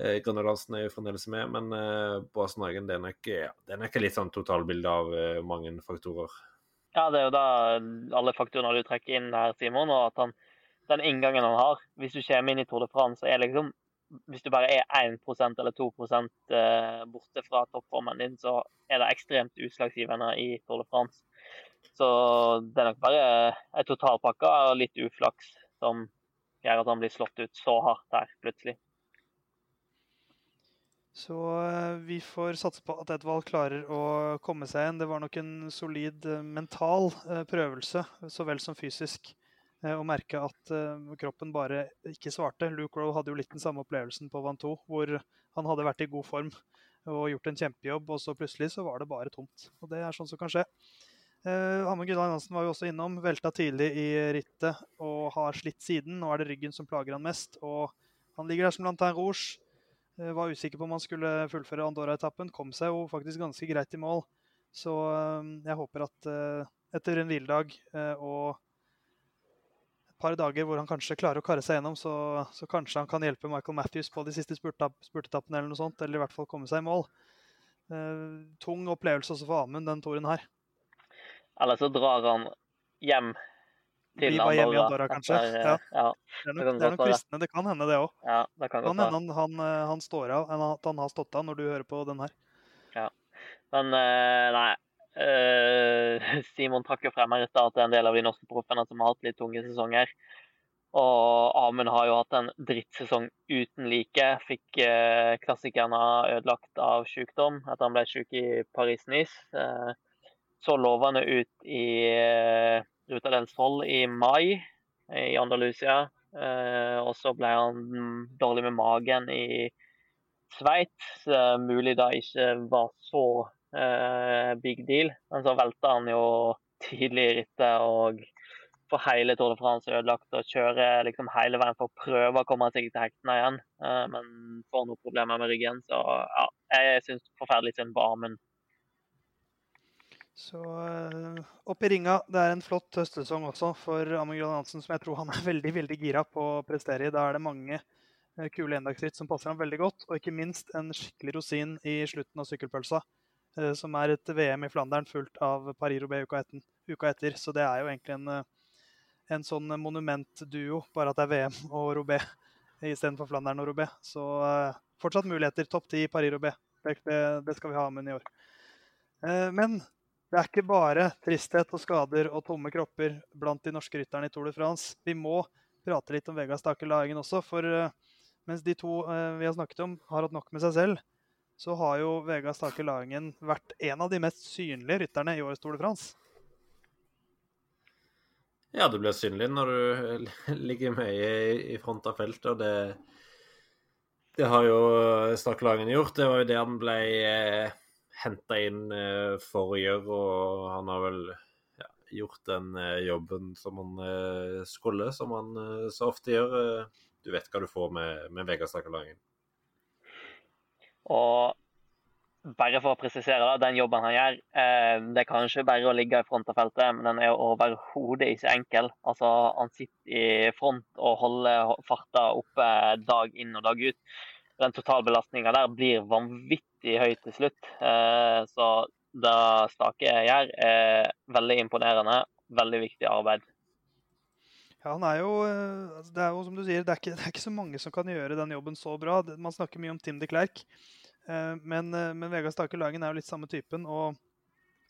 uh, Grøndal er jo fremdeles med, men uh, Båsen Hagen det er, nok, ja, det er nok litt sånn totalbilde av uh, mange faktorer. Ja, det er jo da alle faktorene du trekker inn her, Simon, og at han, den inngangen han har Hvis du kommer inn i Tour de France, er liksom hvis du bare er 1% eller 2 eh, borte fra toppformen din, så er det ekstremt utslagsgivende i Tour de France. Så det er nok bare en totalpakke og litt uflaks som gjør at han blir slått ut så hardt her plutselig. Så eh, vi får satse på at Edvald klarer å komme seg igjen. Det var nok en solid eh, mental prøvelse så vel som fysisk. å merke at kroppen bare ikke svarte. Luke Rowe hadde jo litt den samme opplevelsen på Van 2, hvor han hadde vært i god form og gjort en kjempejobb, og så plutselig så var det bare tomt. Og det er sånn som kan skje. Eh, Amund Gunnar Hansen var jo også innom, velta tidlig i rittet og har slitt siden. Nå er det ryggen som plager han mest, og han ligger der som Lantern Rouge. Uh, var usikker på om han skulle fullføre Andorra-etappen. Kom seg jo faktisk ganske greit i mål. Så uh, jeg håper at etter en hviledag og et par dager hvor han kanskje klarer å karre seg gjennom, så, så kanskje han kan hjelpe Michael Matthews på de siste spurtetappene, eller noe sånt, eller i hvert fall komme seg i mål. Tung opplevelse også for Amund, den toren her. Eller så drar han hjem til Andorra. hjemme i Andorra, kanskje. Ja. ja. Det er nok, det er nok fristende. Det kan hende, det òg. Ja, det kan, kan hende han, han, eh, han, står av, at han har stått av når du hører på den her. Ja. Men uh, nei, Simon trakk jo frem her i stad at det er en del av de norske proffene som har hatt litt tunge sesonger. Og Amund har jo hatt en drittsesong uten like. Fikk klassikerne ødelagt av sykdom etter han ble syk i Paris-Nice. Så lovende ut i Ruta del Sol i mai i Andalusia. og så ble han dårlig med magen i Sveits. mulig da ikke var så uh, big deal. Men så velta han jo tidlig i rittet og for hele Tour de France ødelagt og kjører liksom hele veien for å prøve å komme seg til hektene igjen. Men får noen problemer med ryggen. Så ja, jeg syns forferdelig synd på armen. Så uh, opp i ringa. Det er en flott høstsesong også for Amund Gran Hansen, som jeg tror han er veldig veldig gira på å prestere i. Da er det mange kule endagsritt som passer ham veldig godt, og ikke minst en skikkelig rosin i slutten av sykkelpølsa. Eh, som er et VM i Flandern fullt av Paris-Roubais uka, etter. Så det er jo egentlig en, eh, en sånn monumentduo, bare at det er VM og Roubaix istedenfor Flandern og Roubaix. Så fortsatt muligheter. Topp ti Paris-Roubais. Det, det, skal vi ha med i år. Men det er ikke bare tristhet og skader og tomme kropper blant de norske rytterne i Tour de France. Vi må prate litt om Vegard Stake Lahengen også, for uh, mens de to vi har snakket om, har hatt nok med seg selv, så har jo Vegard Stake Lahengen vært en av de mest synlige rytterne i årets Tour de France. Ja, du blir synlig når du ligger med i, front av feltet, og det, det har jo Stake Lahengen gjort. Det var jo det han ble eh, henta inn eh, for å gjøre, og han har vel ja, gjort den eh, jobben som han eh, skulle, som han så ofte gjør. Du vet hva du får med, med Vegard Sakerlangen. Og bare for å presisere da, den jobben han gjør, det er kanskje bare å ligge i front av feltet, men den er overhodet ikke enkel. Altså, Han sitter i front og holder farta oppe dag inn og dag ut. Den totalbelastninga der blir vanvittig høy til slutt. Eh, så det Stake gjør, er veldig imponerende. Veldig viktig arbeid. Ja, han er jo, eh, altså, det er jo som du sier, det er, ikke, det er, ikke, så mange som kan gjøre den jobben så bra. Man snakker mye om Tim de Klerk, eh, men, eh, men Vegard Stake Lagen er jo litt samme typen. og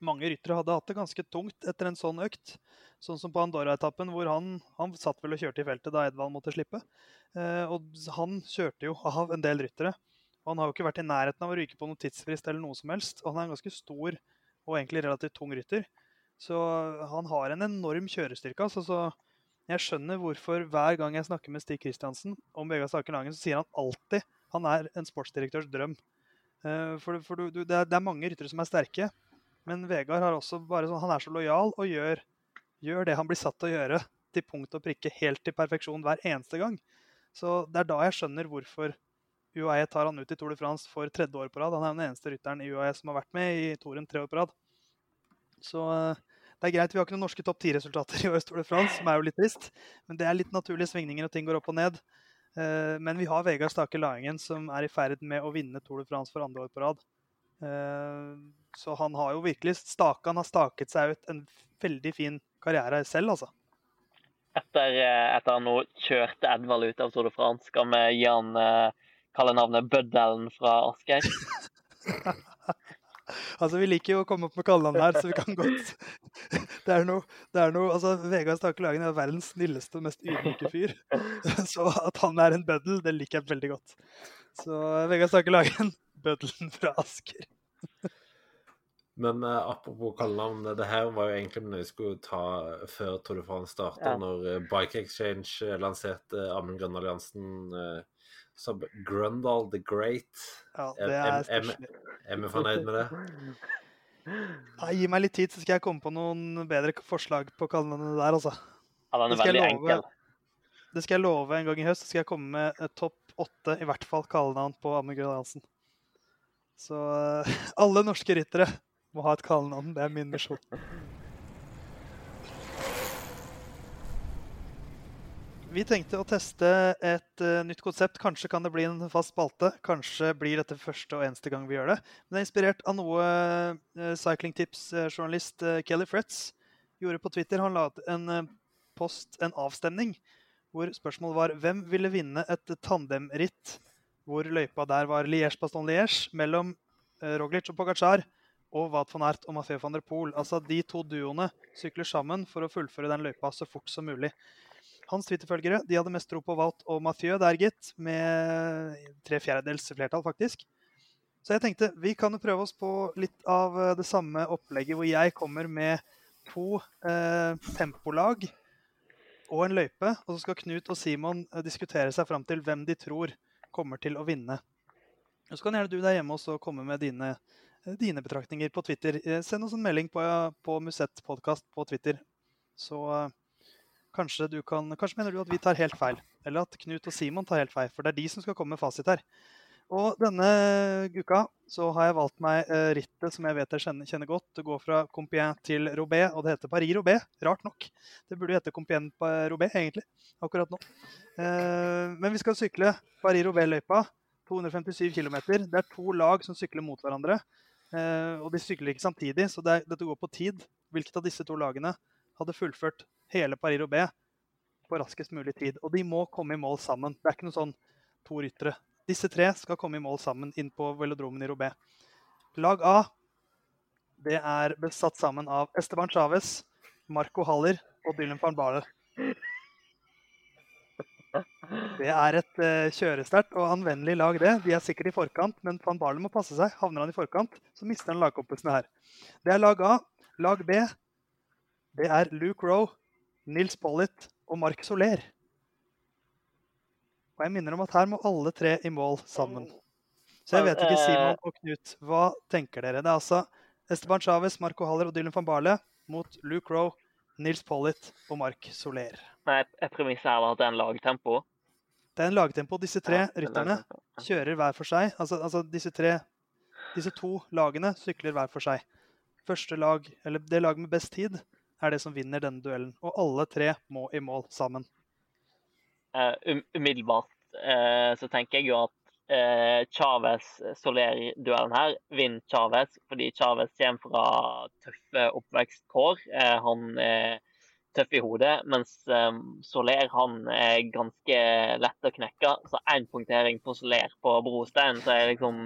mange ryttere hadde hatt det ganske tungt etter en sånn økt. Sånn som på Andorra-etappen, hvor han, han, satt vel og kjørte i feltet da Edvald måtte slippe. og han kjørte jo av en del ryttere. Han har jo ikke vært i nærheten av å ryke på noen tidsfrist eller noe som helst. Og han er en ganske stor og egentlig relativt tung rytter. Så han har en enorm kjørestyrke. altså så jeg skjønner hvorfor hver gang jeg snakker med Stig Kristiansen om Vegard Stake Langen, så sier han alltid han er en sportsdirektørs drøm. For, for, du, du, det, er, det, er, mange ryttere som er sterke, men Vegard har også bare sånn, han er så lojal og gjør, gjør, det han blir satt til å gjøre, til punkt og prikke, helt til perfeksjon hver eneste gang. Så det er da jeg skjønner hvorfor UAE tar han ut i Tour de France for tredje år på rad. Han er den eneste rytteren i UAE som har vært med i Toren tre år på rad. Så eh, det er greit. Vi har ikke noen norske topp ti-resultater i årets Tour de France, som er jo litt trist. Men det er litt naturlige svingninger, og ting går opp og ned. Eh, men vi har Vegard Stake Laengen, som er i ferd med å vinne Tour de France for andre år på rad. Eh, så han har jo virkelig Stakan har staket seg ut en veldig fin karriere selv, altså. Etter, etter han nå kjørte Edvald ut av Tour de France, skal vi gi han kalle navnet Bøddelen fra Asker? altså, vi liker jo å komme opp med kallenavn her, så vi kan godt Det er noe, det er noe altså, Vegard Stake Lagen er verdens snilleste og mest ydmyke fyr. Så at han er en bøddel, det liker jeg veldig godt. Så Vegard Stake Lagen, bøddelen fra Asker. Men uh, apropos kallenavn, det her var jo egentlig noe vi skulle ta før Tour de France starta, ja. når uh, Bike Exchange lanserte Amund Grønn Alliansen. Uh, som Grundal the Great. Ja, det er. Er vi fornøyd med det? Ja, gi meg litt tid, så skal jeg komme på noen bedre forslag på kallenavnet der, altså. Ja, den er veldig love, enkel. Det skal jeg love en gang i høst. Så skal jeg komme med topp åtte, i hvert fall kallenavn på Amund Hansen. Så uh, alle norske ryttere må ha et kallenavn. Det er min misjon. Vi tenkte å teste et uh, nytt konsept. Kanskje kan det bli en fast spalte. Kanskje blir dette første og eneste gang vi gjør det. Men det er inspirert av noe uh, Cycling Tips-journalist uh, Kelly Fretz gjorde på Twitter. Han la ut en post, en avstemning, hvor spørsmålet var hvem ville vinne et tandemritt hvor løypa der var Liège-Baston-Liège mellom Roglic og Pogacar og Wout van Ert og Mathieu van der Poel. Altså de to duoene sykler sammen for å fullføre den løypa så fort som mulig. Hans Twitter-følgere de hadde mest tro på Wout og Mathieu der, gitt. Med tre fjerdedels flertall, faktisk. Så jeg tenkte vi kan jo prøve oss på litt av eh, det samme opplegget, hvor jeg kommer med to eh, tempolag og en løype. Og så skal Knut og Simon eh, diskutere seg fram til hvem de tror kommer til å vinne. Og Så kan gjerne du der hjemme også komme med dine, eh, dine betraktninger på Twitter. Send oss en melding på, på Musett podkast på Twitter. Så Kanskje, kan, kanskje, mener du at vi tar helt feil, eller at Knut og Simon tar helt feil. For det er de som skal komme med fasit her. Og denne uka så har jeg valgt meg eh, rittet som jeg vet jeg kjenner, godt. Det går fra Compiègne til Robé, og det heter Paris-Robé. Rart nok. Det burde hete Compiègne-Robé, egentlig, akkurat nå. Eh, men vi skal sykle Paris-Robé-løypa. 257 km. Det er to lag som sykler mot hverandre. Eh, og de sykler ikke samtidig, så det dette går på tid. Hvilket av disse to lagene hadde fullført hele Paris-Roubais på raskest mulig tid. Og de må komme i mål sammen. Det er ikke noe sånn to ryttere. Disse tre skal komme i mål sammen inn på velodromen i Roubais. Lag A det er besatt sammen av Esteban Chávez, Marco Haller og Dylan van Barle. Det er et uh, kjøresterkt og anvendelig lag, det. De er sikkert i forkant, men van Barle må passe seg. Havner han i forkant, så mister han lagkompisene her. Det er lag A. Lag B det er Luke Rowe, Nils Pollitt og Mark Soler. Og jeg minner om at her må alle tre i mål sammen. Så jeg vet ikke, eh, Simon og Knut, hva tenker dere? Det er altså Esteban Chávez, Marco Haller og Dylan van Barle mot Luke Rowe, Nils Pollitt og Mark Soler. Nei, Premisset er at det er en lagtempo? Det er en lagtempo. Disse tre rytterne kjører hver for seg. Altså, altså disse, tre, disse to lagene sykler hver for seg. Første lag, eller det laget med best tid, er det som vinner denne duellen. Og alle tre må i mål sammen. Uh, umiddelbart uh, så tenker jeg jo at uh, Chávez-Soler-duellen her vinner Chávez, fordi Chávez kommer fra tøffe oppvekstkår. Uh, han er tøff i hodet, mens um, Soler han er ganske lett å knekke. Så én punktering på Soler på brostein, så er liksom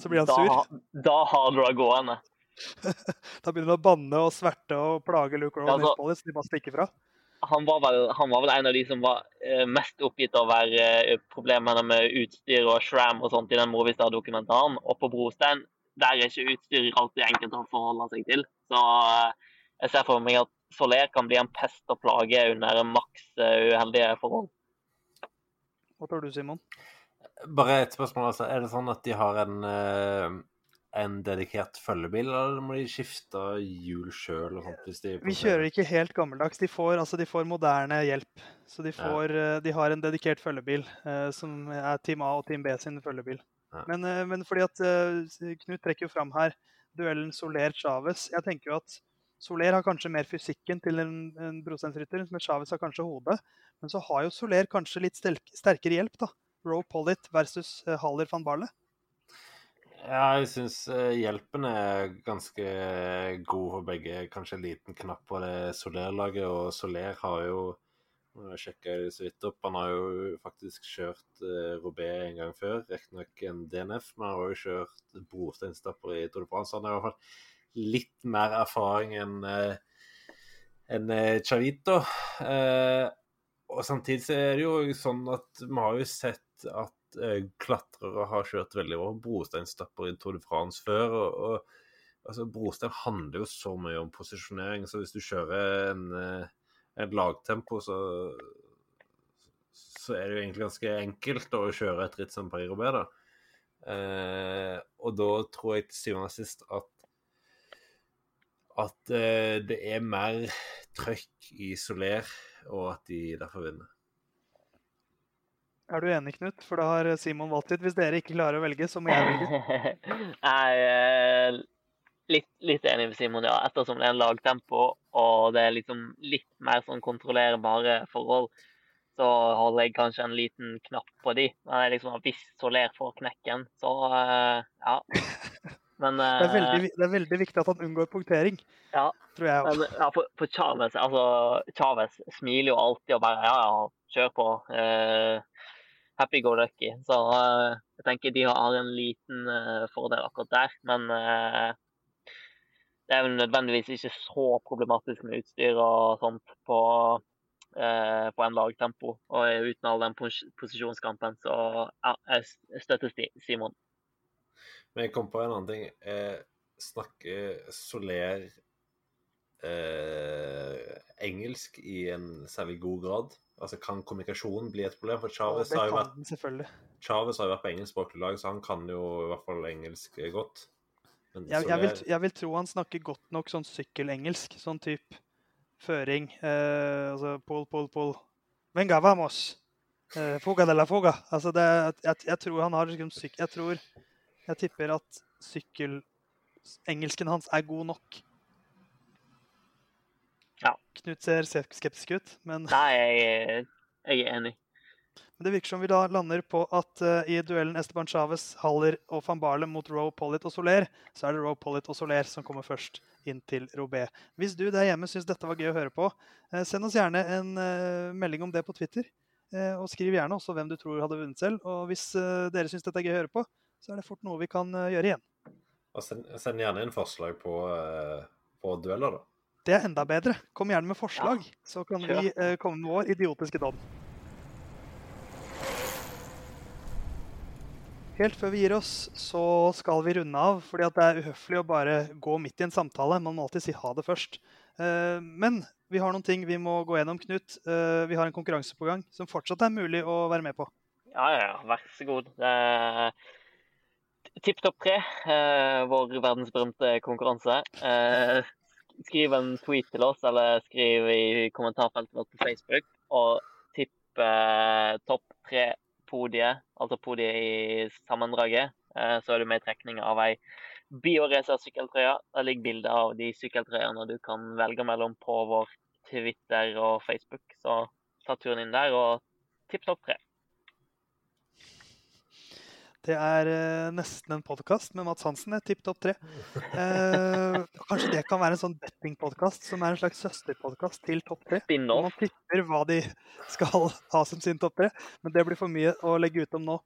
Så blir han sur? Da, da har du det gående. da begynner han å banne og sverte og plage Luke Rowan ja, altså, så de bare stikker fra. Han var, vel, han var, vel, en av de som var uh, mest oppgitt over uh, problemene med utstyr og shram og sånt i den Movistar-dokumentaren. Og på brostein, der er ikke utstyr alltid enkelt å forholde seg til. Så uh, jeg ser for meg at Soler kan bli en pest og plage under maks uheldige forhold. Hva tror du, Simon? Bare et spørsmål. altså. Er det sånn at de har en en dedikert følgebil, eller må de skifte hjul sjøl? Vi kjører ikke helt gammeldags. De får, altså, de får moderne hjelp. Så de, får, ja. de, har en dedikert følgebil, eh, som er Team A og Team B sin følgebil. Ja. Men, eh, men, fordi at Knut trekker jo fram her duellen Soler-Chávez. Jeg tenker jo at Soler har kanskje mer fysikken til en, en brosteinsrytter, men Chávez har kanskje hodet. Men så har jo Soler kanskje litt sterkere hjelp, da. Roe Pollitt versus Haller van Barle. Ja, jeg syns eh, hjelpen er ganske god for begge. Kanskje en liten knapp på det Soler-laget, og Soler har jo jeg sjekka så vidt opp. Han har jo faktisk kjørt uh, Robé en gang før. Riktignok en DNF, men han har jo kjørt brosteinstapper i Tour de France. Han har i hvert fall litt mer erfaring enn en, Chavito. Og samtidig så er det jo sånn at vi har jo sett at eh, klatrere har kjørt veldig over brosteinstapper i Tour de France før. og, og altså, Brostein handler jo så mye om posisjonering, så hvis du kjører en, eh, en lagtempo, så, så er det jo egentlig ganske enkelt å kjøre et ritt som Paris-Roubais. Eh, og da tror jeg til syvende og sist at at eh, det er mer trøkk i Soler, og at de derfor vinner. Er du enig, Knut? For da har Simon valgt litt. Hvis dere ikke klarer å velge, så må jeg velge. Jeg er litt, litt, enig med Simon, ja. Ettersom det er en lagtempo og det er liksom litt mer sånn kontrollerbare forhold, så holder jeg kanskje en liten knapp på de. Men liksom, hvis Soler får knekken, så uh, ja. Men, det, er veldig, det, er veldig, viktig at han unngår punktering, ja, tror jeg. Men, ja, for, for Chavez, altså, Chavez smiler jo alltid og bare ja, ja, kjør på. Uh, happy-go-lucky. Så uh, jeg tenker de har en liten uh, fordel akkurat der. Men uh, det er jo nødvendigvis ikke så problematisk med utstyr og sånt på, på en lagtempo. Og uten all den pos posisjonskampen, så jeg støtter Simon. Men jeg kom på en annen ting. Eh, snakker Soler eh, engelsk i en særlig god grad? Altså, Kan kommunikasjon bli et problem? For Chavez har jo vært Chavez har vært på engelskspråklig lag, så han kan jo i hvert fall engelsk godt. Jeg, jeg, vil, jeg, vil, tro han snakker godt nok sånn sykkelengelsk. Sånn type føring. Eh, altså pol, pol, pol. Venga, vamos! Eh, fuga de la fuga. Altså, det, jeg, jeg, tror han har liksom syk... Jeg tror Jeg tipper at sykkelengelsken hans er god nok. Knut ser skeptisk ut, men Nei, jeg, jeg, er enig. Men Det virker som vi da lander på at uh, i duellen Esteban Chávez, Haller og van Barle mot Roe Pollitt og Soler, så er det Roe Pollitt og Soler som kommer først inn til Robé. Hvis du der hjemme syns dette var gøy å høre på, uh, send oss gjerne en uh, melding om det på Twitter. og skriv gjerne også hvem du tror hadde vunnet selv. Og hvis dere syns dette er gøy å høre på, så er det fort noe vi kan gjøre igjen. Og send, send gjerne inn forslag på, på dueller, da. Det er enda bedre. Kom gjerne med forslag, ja. så kan vi eh, komme med vår idiotiske dom. Helt før vi gir oss, så skal vi runde av. fordi det er uhøflig å bare gå midt i en samtale. Man må alltid si ha det først. Eh, men vi har noen ting vi må gå gjennom, Knut. Eh, vi har en konkurranse på gang som fortsatt er mulig å være med på. Ja, ja. ja. Vær så god. Tipp topp tre, eh, vår verdensberømte konkurranse. Eh, skriv en tweet til oss, eller skriv i kommentarfeltet vårt på Facebook, og tipp eh, topp tre-podiet, altså podiet i sammendraget. Eh, så er du med i trekning av ei Bioracer-sykkeltrøye. Der ligger bilde av de sykkeltrøyene du kan velge mellom på vår Twitter og Facebook. Så ta turen inn der og tipp topp tre. Det er uh, nesten en podkast med Mats Hansen. Tipp topp tre. Uh, kanskje det kan være en sånn bettingpodkast som er en slags søsterpodkast til topp tre. Man tipper hva de skal ha som sin topp tre, men det blir for mye å legge ut om nå.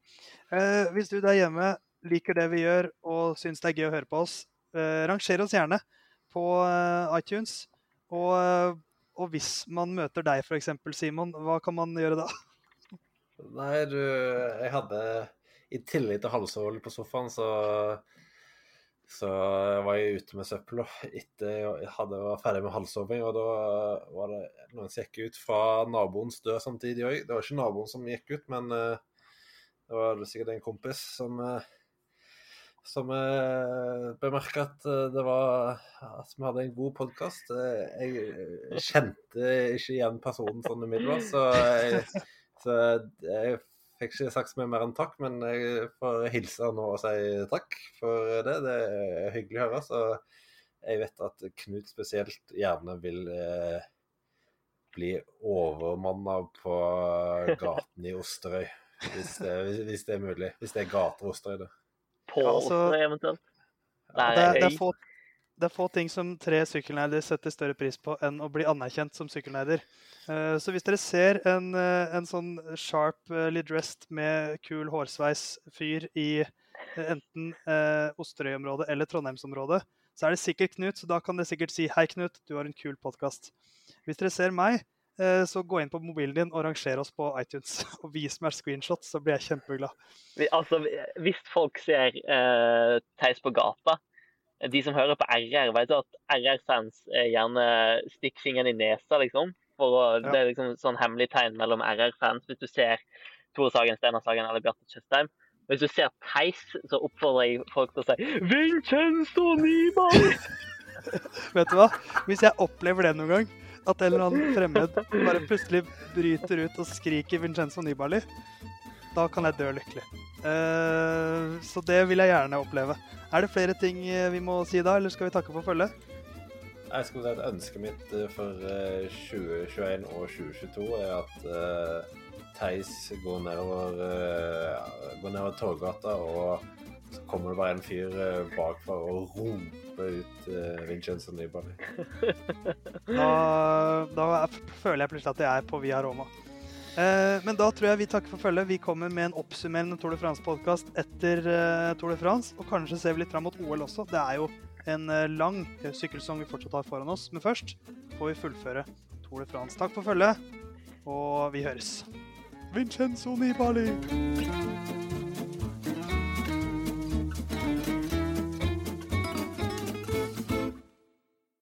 Uh, hvis du der hjemme liker det vi gjør og syns det er gøy å høre på oss, ranger oss gjerne på iTunes. Og, og hvis man møter deg f.eks., Simon, hva kan man gjøre da? Nei, du Jeg hadde i tillegg til halvsål på sofaen, så, så var jeg ute med søppel etter jeg hadde var ferdig med halvsoving. Og da var det noen som gikk ut fra naboens dør samtidig òg. Det var ikke naboen som gikk ut, men uh, det var sikkert en kompis som, uh, som uh, bemerka at det var at vi hadde en god podkast. jeg kjente ikke igjen personen sånn umiddelbart, så, jeg, så jeg fikk ikke sagt så mye mer enn takk. Men jeg får hilse nå og si takk for det. Det er hyggelig å høre. Så jeg vet at Knut spesielt gjerne vil eh, bli overmanna på gaten i Osterøy. Hvis det, hvis det, er mulig. Hvis det er gater Osterøy, det. På ja, altså, Osterøy eventuelt? Nei, det, er, det, er få, det, er få, ting som tre sykkelneider setter større pris på enn å bli anerkjent som sykkelneider. Uh, så hvis dere ser en, uh, en sånn sharply uh, dressed med kul hårsveis-fyr i enten Osterøy-området eller Trondheimsområdet, så er det sikkert Knut, så da kan dere sikkert si 'Hei, Knut, du har en kul podkast'. Hvis dere ser meg, eh, så gå inn på mobilen din og ranger oss på iTunes. Og vis meg screenshot, så blir jeg kjempeglad. Altså, hvis folk ser uh, Theis på gata De som hører på RR, vet du at RR-fans gjerne stikker fingeren i nesa, liksom. Å, ja. Det er liksom sånn hemmelig tegn mellom RR-fans. Hvis du ser Tore Sagen, Steinar Sagen eller Bjarte Tjøstheim, hvis du ser Theis, så oppfordrer jeg folk til å si 'Vincenzo Nibali'! Vet du hva? Hvis jeg opplever det noen gang, at en eller annen fremmed bare plutselig bryter ut og skriker 'Vincenzo Nibali', da kan jeg dø lykkelig. Uh, så det vil jeg gjerne oppleve. Er det flere ting eh, vi må si da, eller skal vi takke for følget? Jeg skulle si at Ønsket mitt eh, for 2021 og 2022 er at uh, Theis går nedover, uh, går nedover Torgata, og så kommer det bare en fyr uh, bakfra og roper ut uh, Vincenzo Nibali. da, da føler jeg plutselig at jeg er på Via Roma. Uh, men da tror jeg vi takker for følget. Vi kommer med en oppsummerende Tour de France-podkast etter Tour de France. Og kanskje ser vi litt fram mot OL også. Det er jo en lang sykkelsong vi fortsatt har foran oss. Men først får vi fullføre Tour de France. Takk for følget, og vi høres. Vincenzo Nibali.